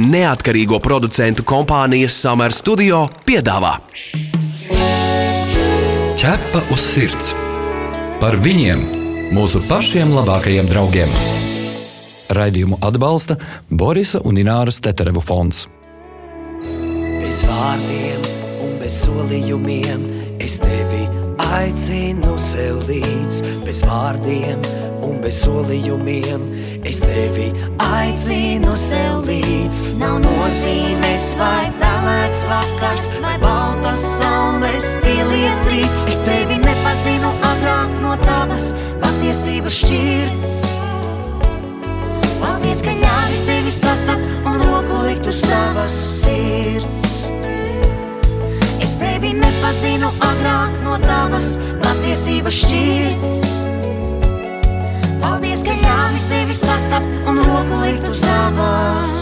Neatkarīgo producentu kompānijas Summer Studio piedāvā Ķepa uz sirds par viņiem, mūsu pašiem labākajiem draugiem. Raidījumu atbalsta Borisa un Ināras Teterevu fonds. Bez vārdiem un bez solījumiem es tevi aicinu sev līdz. Bez vārdiem un bez solījumiem es tevi aicinu sev līdz. Nav nozīmes vai vēlēks vakars vai baltas saules pieliec rīts. Es tevi nepazinu agrāk no tavas patiesības šķirts. Paldies, ka ļāvi sevi sastapt un roku likt uz tavas sirds. Es tevi nepazinu agrāk no tavas patiesības šķirts. Paldies, ka ļāvi sevi sastapt un roku likt uz tavas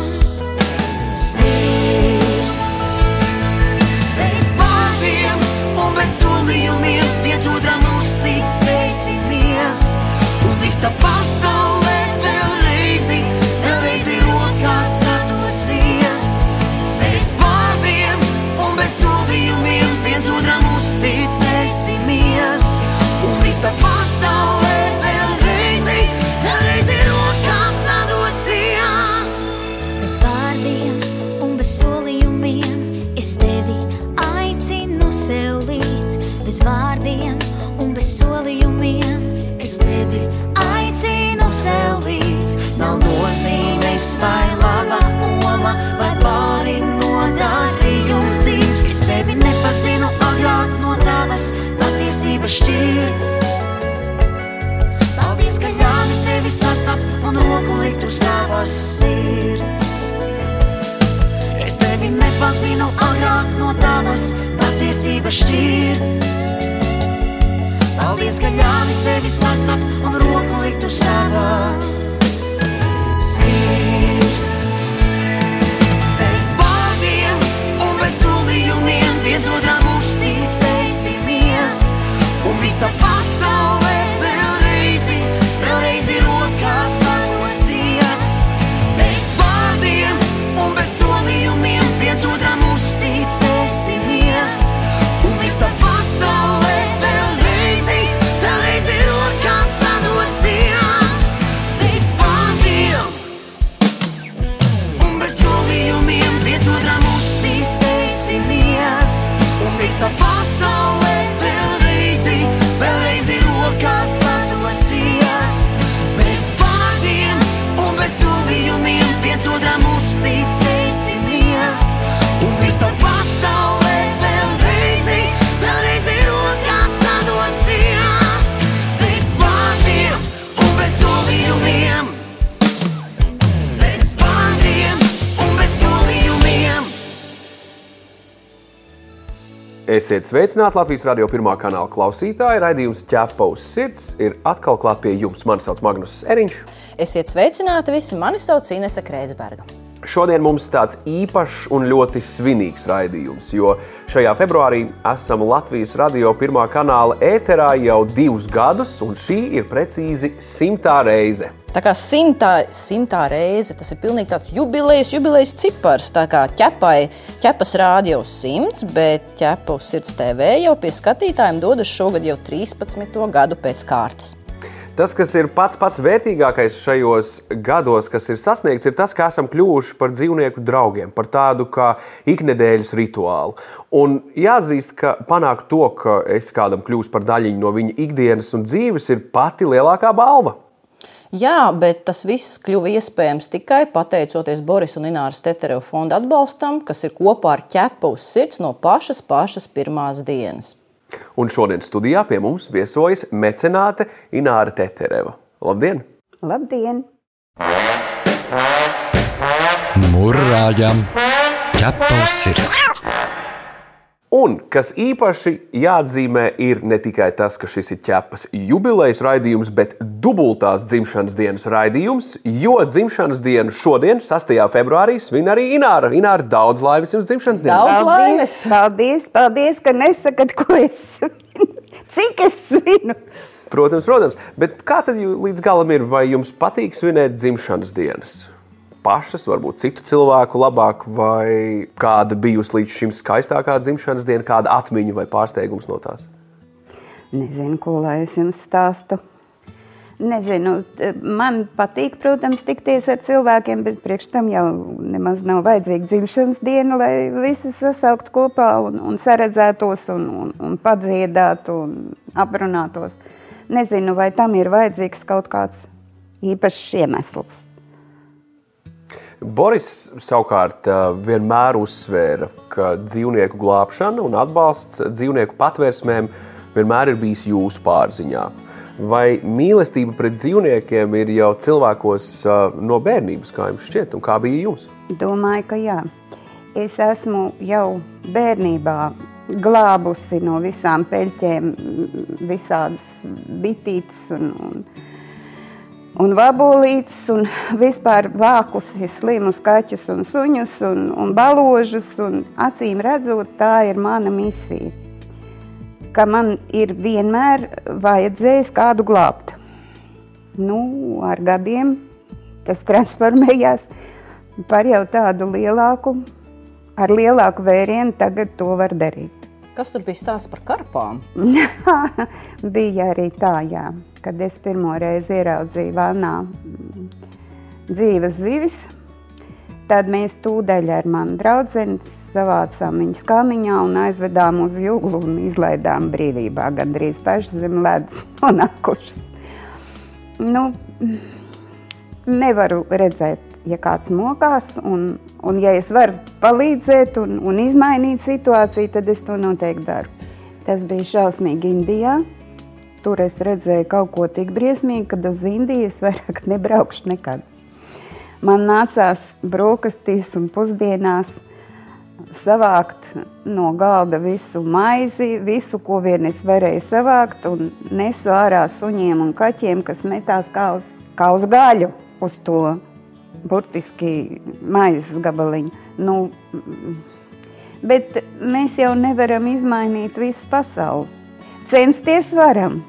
sirds. Bez vārdiem un bez solījumiem viens otram uzticēsimies. Un visa pasaulē vēlreizi, vēlreizi rokās sadosies. Bez vārdiem un bez solījumiem viens otram uzticēsimies. Un visa pasaulē Bez vārdiem un bez solījumiem es tevi aicinu sev līdz. Nav nozīmes vai laba oma vai pāri nodarījums dzīves. Es tevi nepazinu agrāk no tavas patiesības šķirts. Paldies, ka ļāvi sevi sastapt un roku likt uz tavas sirds. Tevi nepazinu agrāk no tavas patiesības šķirts. Paldies, ka ļāvi sevi sastapt un roku likt uz tavas sirds. Bez vārdiem un bez solījumiem viens otram uzticēsimies. Un visa pasaulē bez solījumiem viens otram Esiet sveicināti Latvijas radio pirmā kanāla klausītāji. Raidījums ķepa uz sirds ir atkal klāt pie jums. Mani sauc Magnus Eriņš. Esiet sveicināti visi, mani sauc Inese Kreitsberga. Šodien mums tāds īpašs un ļoti svinīgs raidījums, jo šajā februārī esam Latvijas radio pirmā kanāla ēterā jau divus gadus, un šī ir precīzi simtā reize. Tā kā simtā, simtā reize tas ir pilnīgi tāds jubilejas, jubilejas cipars. Tā kā ķepai, ķepas rādio simts, bet ķepa uz sirds TV jau pie skatītājiem dodas šogad jau 13. gadu pēc kārtas. Tas, kas ir pats pats vērtīgākais šajos gados, kas ir sasniegts, ir tas, ka esam kļuvuši par dzīvnieku draugiem, par tādu kā iknedēļas rituālu. Un jāatzīst, ka panākt to, ka es kādam kļūstu par daļiņu no viņa ikdienas un dzīves, ir pati lielākā balva. Jā, bet tas viss kļuva iespējams tikai pateicoties Boris un Ināras Teterevu fonda atbalstam, kas ir kopā ar ķepu uz sirds no pašas pašas pirmās dienas. Un šodien studijā pie mums viesojas mecenāte Ināra Tetereva. Labdien! Labdien! Mūrāģam, ķepa uz sirds! Un kas īpaši jāatzīmē, ir ne tikai tas, ka šis ir ķepas jubilejas raidījums, bet dubultās dzimšanas dienas raidījums, jo dzimšanas dienu šodien, 6. februārī, svin arī Ināra. Ināra, daudz laimes jums dzimšanas dienā! Daudz laimes! Paldies, paldies, ka nesakat, ko es svinu. Cik es svinu? Protams, protams, bet kā tad līdz galam ir? Vai jums patīk svinēt dzimšanas dienas? Pašas, varbūt citu cilvēku labāk, vai kāda bijusi līdz šim skaistākā dzimšanas diena, kāda atmiņa vai pārsteigums no tās? Nezinu, ko lai es jums stāstu. Nezinu, man patīk, protams, tikties ar cilvēkiem, bet priekš tam jau nemaz nav vajadzīga dzimšanas diena, lai visi sasauktu kopā un, un saredzētos un, un, un padziedātu un aprunātos. Nezinu, vai tam ir vajadzīgs kaut kāds īpašs iemesls. Boris savukārt vienmēr uzsvēra, ka dzīvnieku glābšana un atbalsts dzīvnieku patvērsmēm vienmēr ir bijis jūsu pārziņā. Vai mīlestība pret dzīvniekiem ir jau cilvēkos no bērnības, kā jums šķiet, un kā bija jums? Domāju, ka jā. Es esmu jau bērnībā glābusi no visām peļķēm visādas bitītes un, un, un vabolītes, un vispār vākusi slimus kaķus un suņus un, un baložus, un acīm redzot, tā ir mana misija ka man ir vienmēr vajadzējis kādu glābt. Nu, ar gadiem tas transformējās par jau tādu lielāku, ar lielāku vērienu tagad to var darīt. Kas tur bija stāsts par karpām? bija arī tā, jā, kad es pirmo reizi ieraudzīju vanā dzīves zivis, tad mēs tūdaļ ar manu draudzenes savācām viņas kamiņā un aizvedām uz jūglu un izlaidām brīvībā, gandrīz paši zem ledus nonākušas. Nu, nevaru redzēt, ja kāds mokās, un, un ja es varu palīdzēt un, un izmainīt situāciju, tad es to noteikti daru. Tas bija šausmīgi Indijā. Tur es redzēju kaut ko tik briesmīgu, kad uz Indijas vairāk nebraukšu nekad. Man nācās brokastīs un pusdienās – savākt no galda visu maizi, visu, ko vien es varēju savākt, un nesu ārā suņiem un kaķiem, kas metās kā uz, kā uz gaļu uz to burtiski maizes gabaliņu. Nu, bet mēs jau nevaram izmainīt visu pasauli. Censties varam.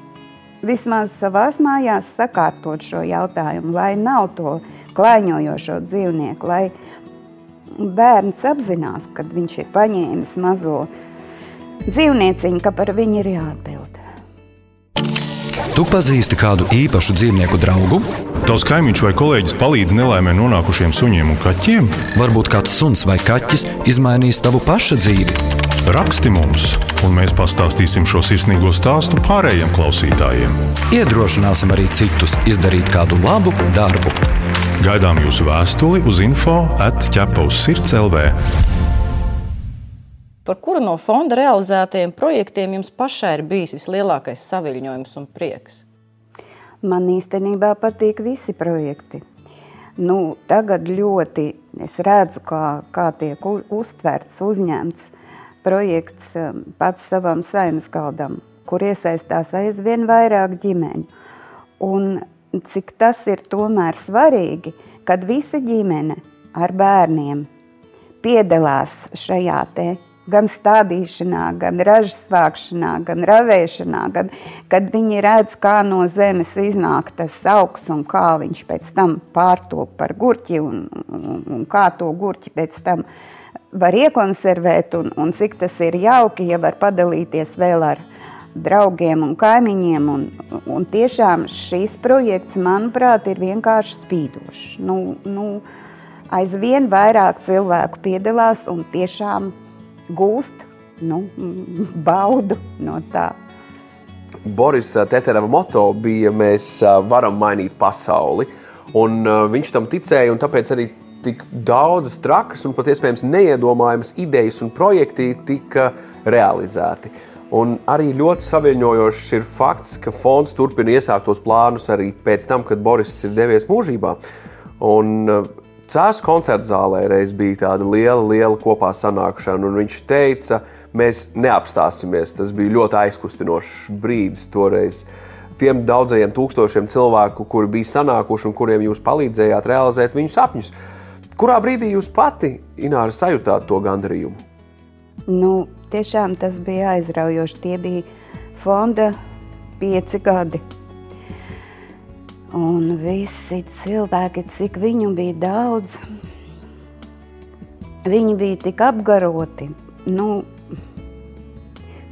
Vismaz savās mājās sakārtot šo jautājumu, lai nav to klaiņojošo dzīvnieku, lai bērns apzinās, kad viņš ir paņēmis mazo dzīvnieciņu, ka par viņu ir jāatbild. Tu pazīsti kādu īpašu dzīvnieku draugu? Tavs kaimiņš vai kolēģis palīdz nelaimē nonākušiem suņiem un kaķiem? Varbūt kāds suns vai kaķis izmainīs tavu pašu dzīvi. Raksti mums, un mēs pastāstīsim šo sirsnīgo stāstu pārējiem klausītājiem. Iedrošināsim arī citus izdarīt kādu labu darbu. Gaidām jūsu vēstuli uz info atķepa uz sirds LV. Par kuru no fonda realizētajiem projektiem jums pašai ir bijis vislielākais saviņojums un prieks? Man īstenībā patīk visi projekti. Nu, tagad ļoti es redzu, kā, kā tiek uztverts, uzņemts projekts um, pats savam saimnes galdam, kur iesaistās aizvien vairāk ģimeņu. Un cik tas ir tomēr svarīgi, kad visa ģimene ar bērniem piedalās šajā te gan stādīšanā, gan ražas vākšanā, gan ravēšanā, gan, kad viņi redz, kā no zemes iznāk tas augs un kā viņš pēc tam pārtop par gurķi un, un, un kā to gurķi pēc tam var iekonservēt un, un cik tas ir jauki, ja var padalīties vēl ar draugiem un kaimiņiem. Un, un tiešām šīs projekts, manuprāt, ir vienkārši spīdošs. Nu, nu, aizvien vairāk cilvēku piedalās un tiešām gūst nu, baudu no tā. Boris Tetereva moto bija: Mēs varam mainīt pasauli. Un viņš tam ticēja, un tāpēc arī tik daudzas trakas un pat iespējams neiedomājamas idejas un projekti tika realizēti. Un arī ļoti saviņojošs ir fakts, ka fonds turpina iesāktos plānus arī pēc tam, kad Boris ir devies mūžībā. Un uh, Cēlā koncerta zālē reiz bija tāda liela, liela kopā sanākšana, un viņš teica, mēs neapstāsimies. Tas bija ļoti aizkustinošs brīdis toreiz. Tiem daudzajiem tūkstošiem cilvēku, kuri bija sanākuši un kuriem jūs palīdzējāt realizēt viņu sapņus. Kurā brīdī jūs pati, Ināra, sajūtāt to gandarījumu? Nu, tiešām tas bija aizraujoši. Tie bija fonda pieci gadi. Un visi cilvēki, cik viņu bija daudz, viņi bija tik apgaroti. Nu,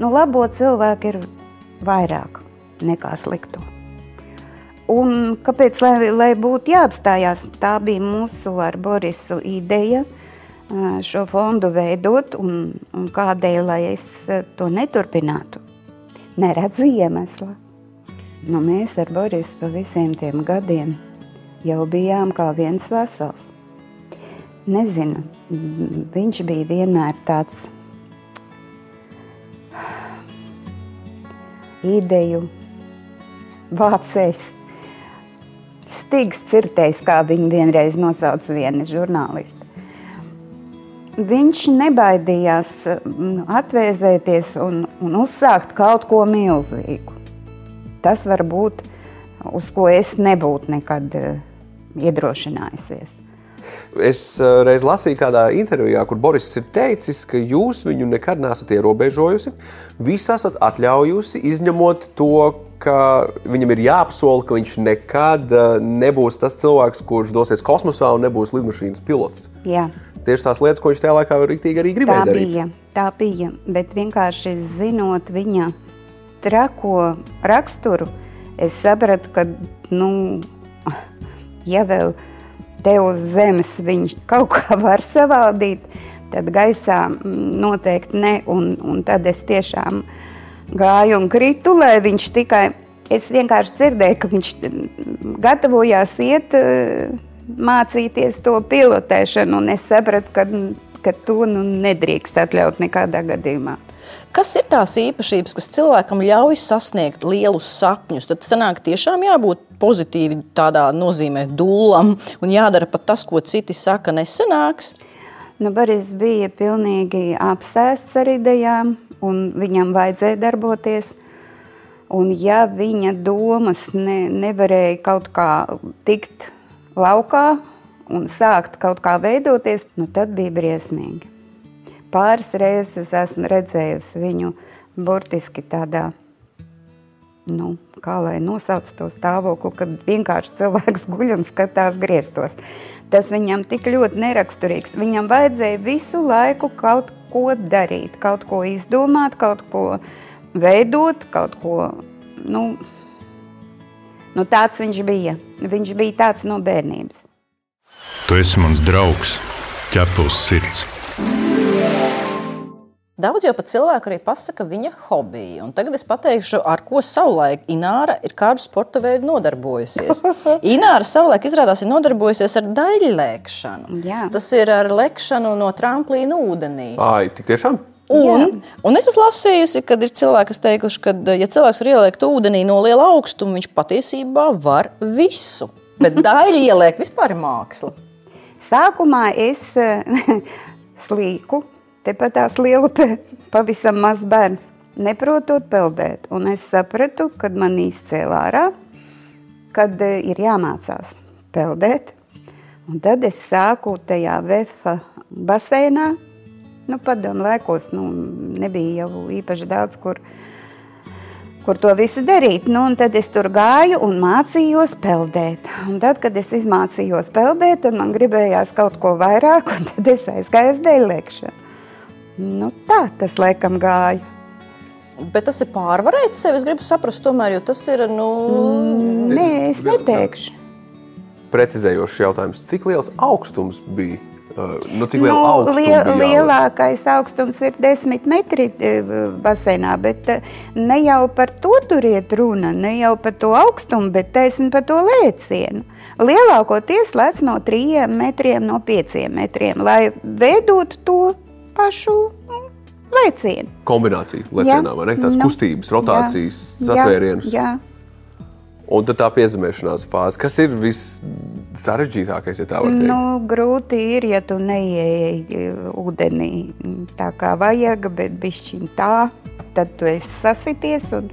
nu labo cilvēku ir vairāk nekā slikto. Un kāpēc lai, lai būtu jāapstājās? Tā bija mūsu ar Borisu ideja šo fondu veidot, un, un kādēļ lai es to neturpinātu? Neredzu iemesla. Nu, mēs ar Borisu pa visiem tiem gadiem jau bijām kā viens vesels. Nezinu, viņš bija vienmēr tāds ideju vācējs, stīgs cirtējs, kā viņu vienreiz nosauca viena žurnāliste. Viņš nebaidījās mm, atvēzēties un, un uzsākt kaut ko milzīgu. Tas var būt, uz ko es nebūtu nekad eh, iedrošinājusies. Es uh, reiz lasīju kādā intervijā, kur Boris ir teicis, ka jūs viņu nekad neesat ierobežojusi. Visu esat atļaujusi, izņemot to, ka viņam ir jāapsola, ka viņš nekad uh, nebūs tas cilvēks, kurš dosies kosmosā un nebūs lidmašīnas pilots. Jā. Tieši tās lietas, ko viņš tajā laikā rīktīgi arī Tā gribēja darīt. bija, tā bija. Bet vienkārši zinot viņa trako raksturu, es sapratu, ka, nu, ja vēl te uz zemes viņš kaut kā var savaldīt, tad gaisā mm, noteikti ne. Un, un tad es tiešām gāju un kritu, lai viņš tikai. Es vienkārši dzirdēju, ka viņš mm, gatavojās iet eh, mācīties to pilotēšanu, un es sapratu, ka, ka to nu, nedrīkst atļaut nekādā gadījumā. Kas ir tās īpašības, kas cilvēkam ļauj sasniegt lielus sapņus? Tad sanāk, tiešām jābūt pozitīvi tādā nozīmē dūlam un jādara pat tas, ko citi saka, nesanāks. Nu, Boris bija pilnīgi apsēsts ar idejām, un viņam vajadzēja darboties. Un ja viņa domas ne, nevarēja kaut kā tikt laukā un sākt kaut kā veidoties, nu, tad bija briesmīgi. Pāris reizes esmu redzējusi viņu burtiski tādā, nu, kā lai nosauc to stāvokli, kad vienkārši cilvēks guļ un skatās griestos. Tas viņam tik ļoti neraksturīgs. Viņam vajadzēja visu laiku kaut ko darīt, kaut ko izdomāt, kaut ko veidot, kaut ko, nu, nu tāds viņš bija. Viņš bija tāds no bērnības. Tu esi mans draugs, ķepus sirds. Daudz jau pat cilvēku arī pasaka viņa hobiju. Un tagad es pateikšu, ar ko savulaik Ināra ir kādu sporta veidu nodarbojusies. Ināra savulaik izrādās ir nodarbojusies ar daļlēkšanu. Jā. Tas ir ar lekšanu no tramplīna ūdenī. Ai, tik tiešām? Un, un es esmu lasījusi, ka ir cilvēki, kas teikuši, ka, ja cilvēks var ieliekt ūdenī no liela augstuma, viņš patiesībā var visu. Bet daļu ieliekt vispār ir māksla. Sākumā es eh, slīku, tepat tās liela, pavisam mazs bērns, neprotot peldēt. Un es sapratu, kad man izcēlā ārā, kad eh, ir jāmācās peldēt. Un tad es sāku tajā vefa baseinā. Nu, padomu laikos nu, nebija jau īpaši daudz, kur, kur to visu darīt. Nu, un tad es tur gāju un mācījos peldēt. Un tad, kad es izmācījos peldēt, tad man gribējās kaut ko vairāk, un tad es aizgāju uz dēļlēkšanu. Nu, tā tas laikam gāja. Bet tas ir pārvarēts sev. Es gribu saprast, tomēr, jo tas ir. Nu... Nē, es neteikšu. Precizējošs jautājums. Cik liels augstums bija? Uh, Nu, cik liela Nu, augstuma liel, bija? lielākais augstums ir 10 metri eh, baseinā, bet eh, ne jau par to tur iet runa, ne jau par to augstumu, bet taisni par to lēcienu. Lielākoties lēc no 3 metriem, no 5 metriem, lai veidotu to pašu nu, lēcienu. Kombinācija lecienā, vai ne? Tās Nu, kustības, rotācijas, jā, satvērienus. Jā, Un tad tā piezemēšanās fāze. Kas ir vissarežģītākais, ja tā var teikt? Nu, grūti ir, ja tu neieeji ūdenī tā kā vajag, bet bišķiņ tā, tad tu esi sasities. Un,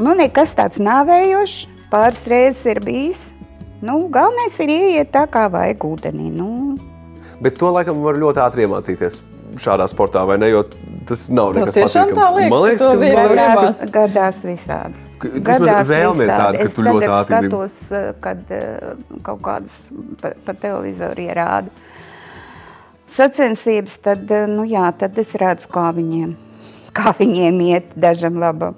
nu, nekas tāds nāvējošs, pāris reizes ir bijis. Nu, galvenais ir ieiet tā kā vajag ūdenī. Nu, Bet to laikam var ļoti ātri iemācīties šādā sportā, vai ne? Jo tas nav Tu nekas tiešām tā patīkams. liekas, Man ka liekas, ka gadās, iemācīt. gadās visādi. Vismaz vēlme ir tāda, ka es tu ļoti ātri skatos, eh, kad eh, kaut kādas pa, pa televizoru ierāda sacensības, tad, eh, nu jā, tad es redzu, kā viņiem, kā viņiem iet dažam labam.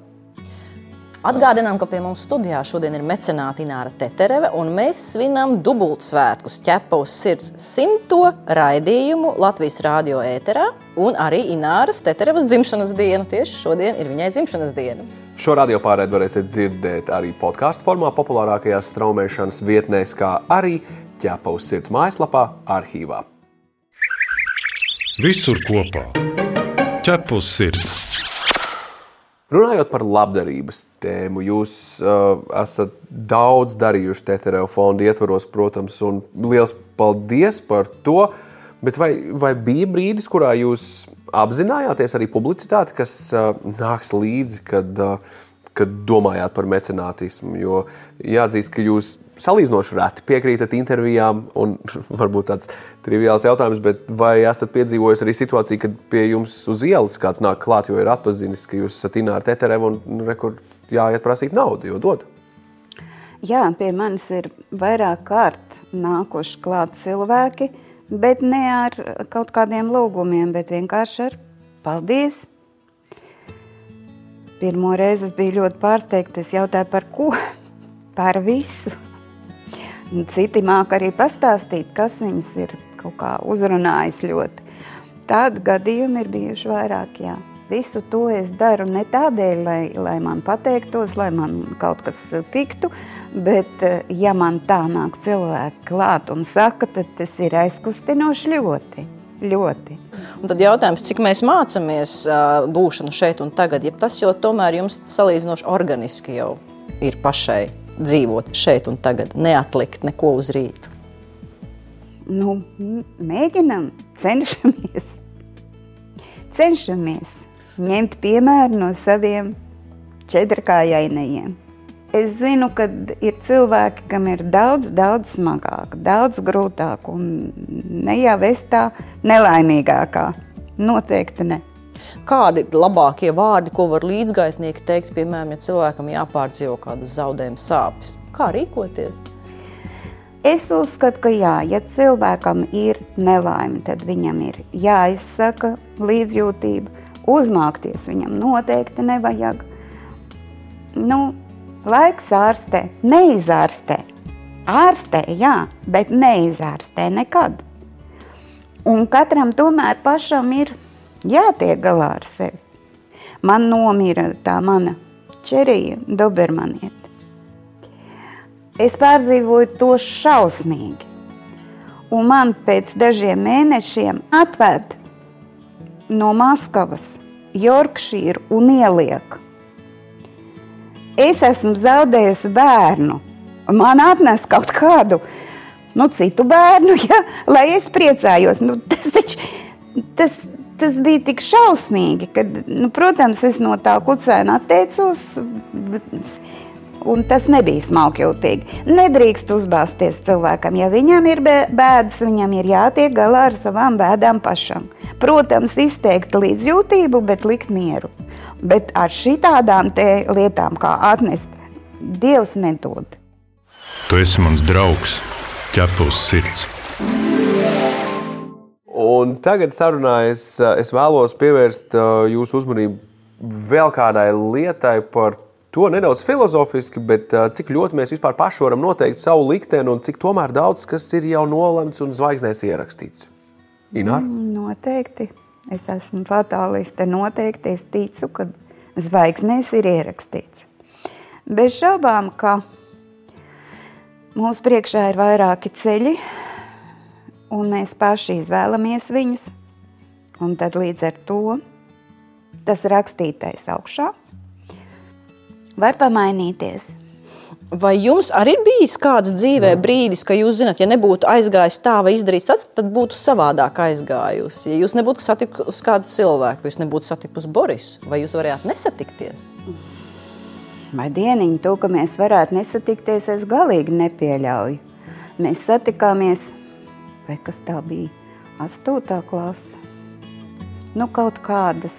Atgādinām, ka pie mums studijā šodien ir mecenāte Ināra Tetereve, un mēs svinam dubultsvētkus ķepavas sirds simto raidījumu Latvijas rādio ēterā, un arī Ināras Teterevas dzimšanas dienu. Tieši šodien ir viņai dzimšanas diena. Šo radio pārēdi varēsiet dzirdēt arī podkāstu formā, populārākajās straumēšanas vietnēs, kā arī ķepa uz sirds mājaslapā, arhīvā. Visur kopā - ķepus sirds. Runājot par labdarības tēmu, jūs uh, esat daudz darījuši Tetereva fonda ietvaros, protams, un liels paldies par to. Bet vai, vai bija brīdis, kurā jūs apzinājāties arī publicitāti, kas uh, nāks līdzi, kad, uh, kad domājāt par mecenātismu? Jo jāatzīst, ka jūs salīdzinoši reti piekrītat intervijām, un varbūt tāds triviāls jautājums, bet vai esat piedzīvojis arī situāciju, kad pie jums uz ielas kāds nāk klāt, jo ir atpazinis, ka jūs esat Ināra Tetereva un nu, rekur jāiet prasīt naudu, jo dod? Jā, pie manis ir vairāk kārt nākuši klāt cilvēki, bet ne ar kaut kādiem lūgumiem, bet vienkārši ar paldies. Pirmo reizi es biju ļoti pārsteigta. Es jautāju, par ko? Par visu. Citi māk arī pastāstīt, kas viņus ir kaut kā uzrunājis ļoti. Tādi gadījumi ir bijuši vairāk, jā. Visu to es daru ne tādēļ, lai, lai man pateiktos, lai man kaut kas tiktu, bet eh, ja man tā nāk cilvēki klāt un saka, tad tas ir aizkustinoši ļoti, ļoti. Un tad jautājums, cik mēs mācāmies uh, būšanu šeit un tagad, ja tas jau tomēr jums salīdzinoši organiski jau ir pašai dzīvot šeit un tagad, neatlikt neko uz rītu. Nu, mēģinam, cenšamies. Cenšamies ņemt piemēru no saviem četrkājainajiem. Es zinu, ka ir cilvēki, kam ir daudz, daudz smagāk, daudz grūtāk, un ne jau es tā nelaimīgākā. Noteikti ne. Kādi ir labākie vārdi, ko var līdzgaitnieki teikt, piemēram, ja cilvēkam jāpārdzīvo kādas zaudējuma sāpes? Kā rīkoties? Es uzskatu, ka jā, ja cilvēkam ir nelaime, tad viņam ir jāizsaka līdzjūtība. Uzmākties viņam noteikti nevajag. Nu, laiks ārstē, neizārstē. Ārstē, jā, bet neizārstē nekad. Un katram tomēr pašam ir jātiek galā ar sevi. Man nomira tā mana ķerija, Dobermanieta. Es pārdzīvoju to šausmīgi. Un man pēc dažiem mēnešiem atved no Maskavas, Jorkšīru un ieliek. Es esmu zaudējusi bērnu. Man atnes kaut kādu nu, citu bērnu, ja, lai es priecājos. Nu, tas, taču, tas, tas bija tik šausmīgi, ka, nu, protams, es no tā kucēna atteicos. Un tas nebija smalkjūtīgi. Nedrīkst uzbāzties cilvēkam. Ja viņam ir bē- bēdas, viņam ir jātiek galā ar savām bēdām pašam. Protams, izteikt līdzjūtību, bet likt mieru. Bet ar šitādām lietām, kā atnest, Dievs nedod. Tu esi mans draugs, ķepus sirds. Un tagad sarunā es, es vēlos pievērst uh, jūsu uzmanību vēl kādai lietai par to nedaudz filozofiski, bet uh, cik ļoti mēs vispār paši varam noteikt savu likteni un cik tomēr daudz kas ir jau nolemts un zvaigznēs ierakstīts. Inār? Noteikti. Es esmu fatāliste. Noteikti es ticu, ka zvaigznēs ir ierakstīts. Bez šaubām, ka mūsu priekšā ir vairāki ceļi, un mēs paši izvēlamies viņus. Un tad līdz ar to tas rakstītais augšā var pamainīties. Vai jums arī bijis kāds dzīvē brīdis, ka jūs zināt, ja nebūtu aizgājis tā vai izdarījis tāds, tad būtu savādāk aizgājusi? Ja jūs nebūtu satikusi kādu cilvēku, vai jūs nebūtu satikusi Borisu, vai jūs varētu nesatikties? Vai dieniņu to, ka mēs varētu nesatikties, es galīgi nepieļauju. Mēs satikāmies, vai kas tā bija, astotā klase. Nu, kaut kādas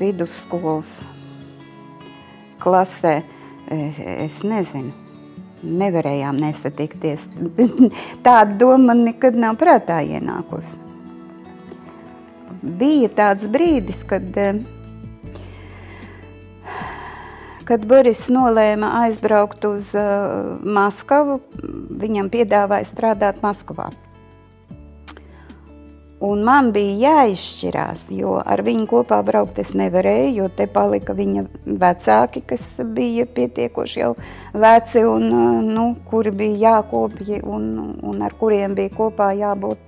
vidusskolas klasē. Es, es nezinu. Nevarējām nesatikties. Tāda doma nekad nav prātā ienākusi. Bija tāds brīdis, kad, eh, kad Boris nolēma aizbraukt uz uh, Maskavu. Viņam piedāvāja strādāt Maskavā. Un man bija jāizšķirās, jo ar viņu kopā braukt es nevarēju, jo te palika viņa vecāki, kas bija pietiekoši jau veci un nu, kuri bija jākopja un, un ar kuriem bija kopā jābūt.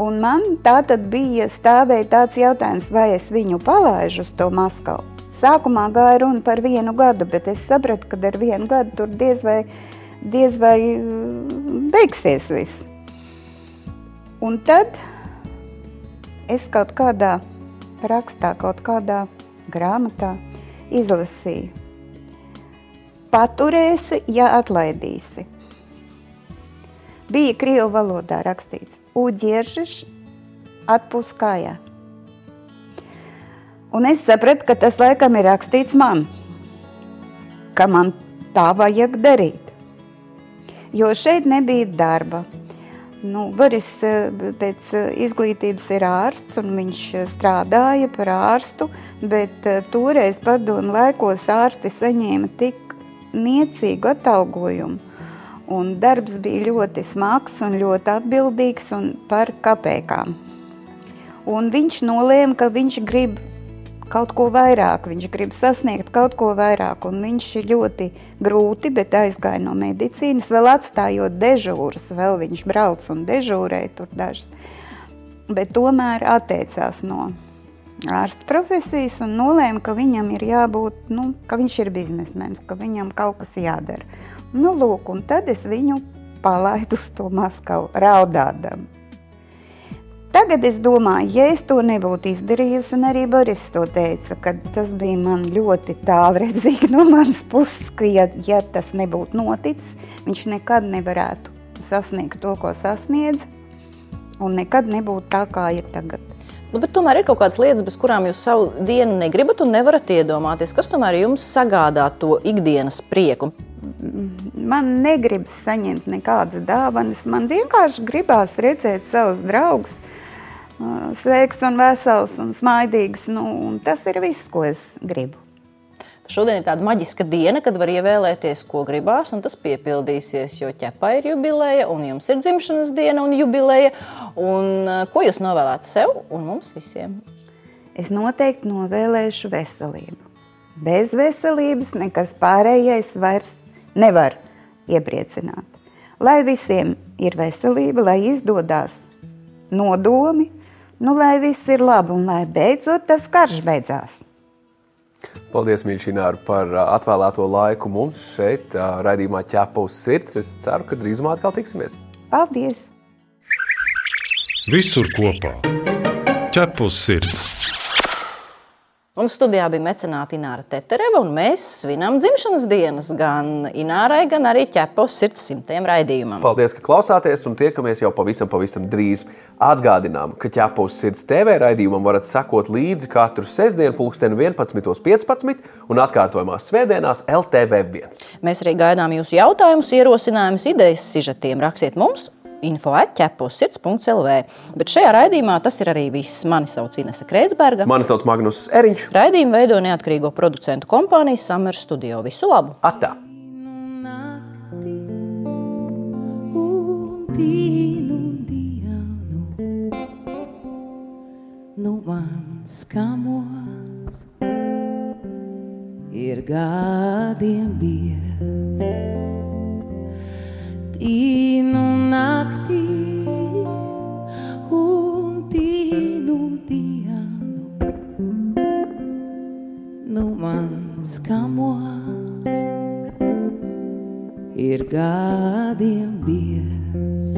Un man tā tad bija stāvēja tāds jautājums, vai es viņu palaižu uz to Maskavu. Sākumā gāja runa par vienu gadu, bet es sapratu, ka ar vienu gadu tur diez vai, diez vai beigsies viss. Un tad es kaut kādā rakstā, kaut kādā grāmatā izlasīju. Paturēsi, ja atlaidīsi. Bija krievu valodā rakstīts, uģiežiš atpūs kājā. Un es sapratu, ka tas laikam ir rakstīts man, ka man tā vajag darīt. Jo šeit nebija darba, Nu, Boris eh, pēc eh, izglītības ir ārsts un viņš eh, strādāja par ārstu, bet toreiz padomu laikos ārsti saņēma tik niecīgu atalgojumu. Un darbs bija ļoti smags un ļoti atbildīgs un par kapēkām. Un viņš nolēma, ka viņš grib kaut ko vairāk, viņš grib sasniegt kaut ko vairāk, un viņš ir ļoti grūti, bet aizgāja no medicīnas, vēl atstājot dežūras, vēl viņš brauc un dežūrēja tur dažas, bet tomēr atteicās no ārsta profesijas un nolēma, ka viņam ir jābūt, nu, ka viņš ir biznesmenis, ka viņam kaut kas jādara. Nu, lūk, un tad es viņu palaidu uz to Maskavu raudādam. Tagad es domāju, ja es to nebūtu izdarījusi, un arī Boris to teica, ka tas bija man ļoti tālredzīgi no manas puses, ka ja, ja tas nebūtu noticis, viņš nekad nevarētu sasniegt to, ko sasniedz, un nekad nebūtu tā, kā ir tagad. Nu, tomēr ir kaut kādas lietas, bez kurām jūs savu dienu negribat un nevarat iedomāties. Kas tomēr jums sagādā to ikdienas prieku? Man negribas saņemt nekādas dāvanas. Man vienkārši gribās redzēt savus draugus, sveiks un vesels un smaidīgs. Nu, un tas ir viss, ko es gribu. Šodien ir tāda maģiska diena, kad var ievēlēties, ko gribās, un tas piepildīsies. Jo ķepā ir jubileja, un jums ir dzimšanas diena un jubileja. Un, ko jūs novēlētu sev un mums visiem? Es noteikti novēlēšu veselību. Bez veselības nekas pārējais vairs nevar iepriecināt. Lai visiem ir veselība, lai izdodas nodomi, nu, lai viss ir labi un lai beidzot tas karš beidzās. Paldies, Mīļšināri, par atvēlēto laiku mums šeit, raidījumā ķepa uz sirds. Es ceru, ka drīzumā atkal tiksimies. Paldies! Visur kopā - ķepa uz sirds! Mums studijā bija mecenāte Ināra Tetereva, un mēs svinam dzimšanas dienas gan Inārai, gan arī ķepos sirds simtiem raidījumam. Paldies, ka klausāties, un tiekamies jau pavisam, pavisam drīz. Atgādinām, ka ķepos sirds TV raidījumam varat sekot līdzi katru sestdienu, pulksteni 11.15 un atkārtojumās svētdienās LTV1. Mēs arī gaidām jūsu jautājumus, ierosinājumus, idejas, sižetiem. Rakstiet mums! Info atķepos sirds.lv. Bet šajā raidījumā tas ir arī viss. Mani sauc Inese Kreitsberga. Mani sauc Magnus Eriņš. Raidījumu veido neatkarīgo producentu kompānija Summer Studio. Visu labu! Atā! Nu man skamos ir gadiem bies gadiem bies,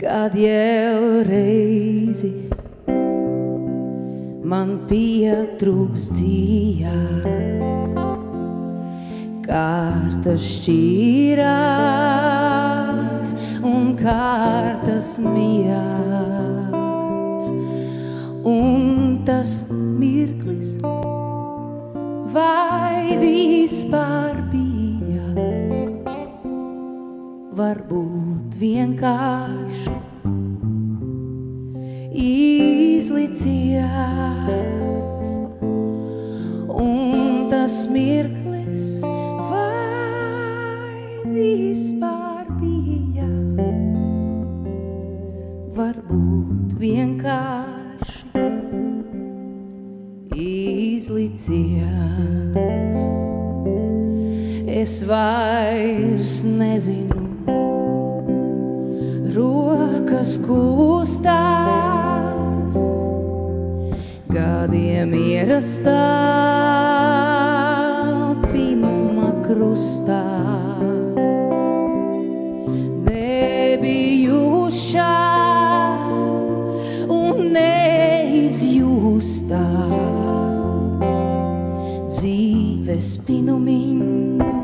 kad jau reizi man pietrūks dzīvības kārtas šķīrās un kārtas mijās, un tas mirklis vai vispār Varbūt vienkārši izlicījās, un tas mirklis vai vispār bija? Varbūt vienkārši izlicījās. Es vairs nezinu, rokas kustās, gadiem ierastā pinuma krustā. Nebijušā un neizjūstā. Dzīves pinumiņš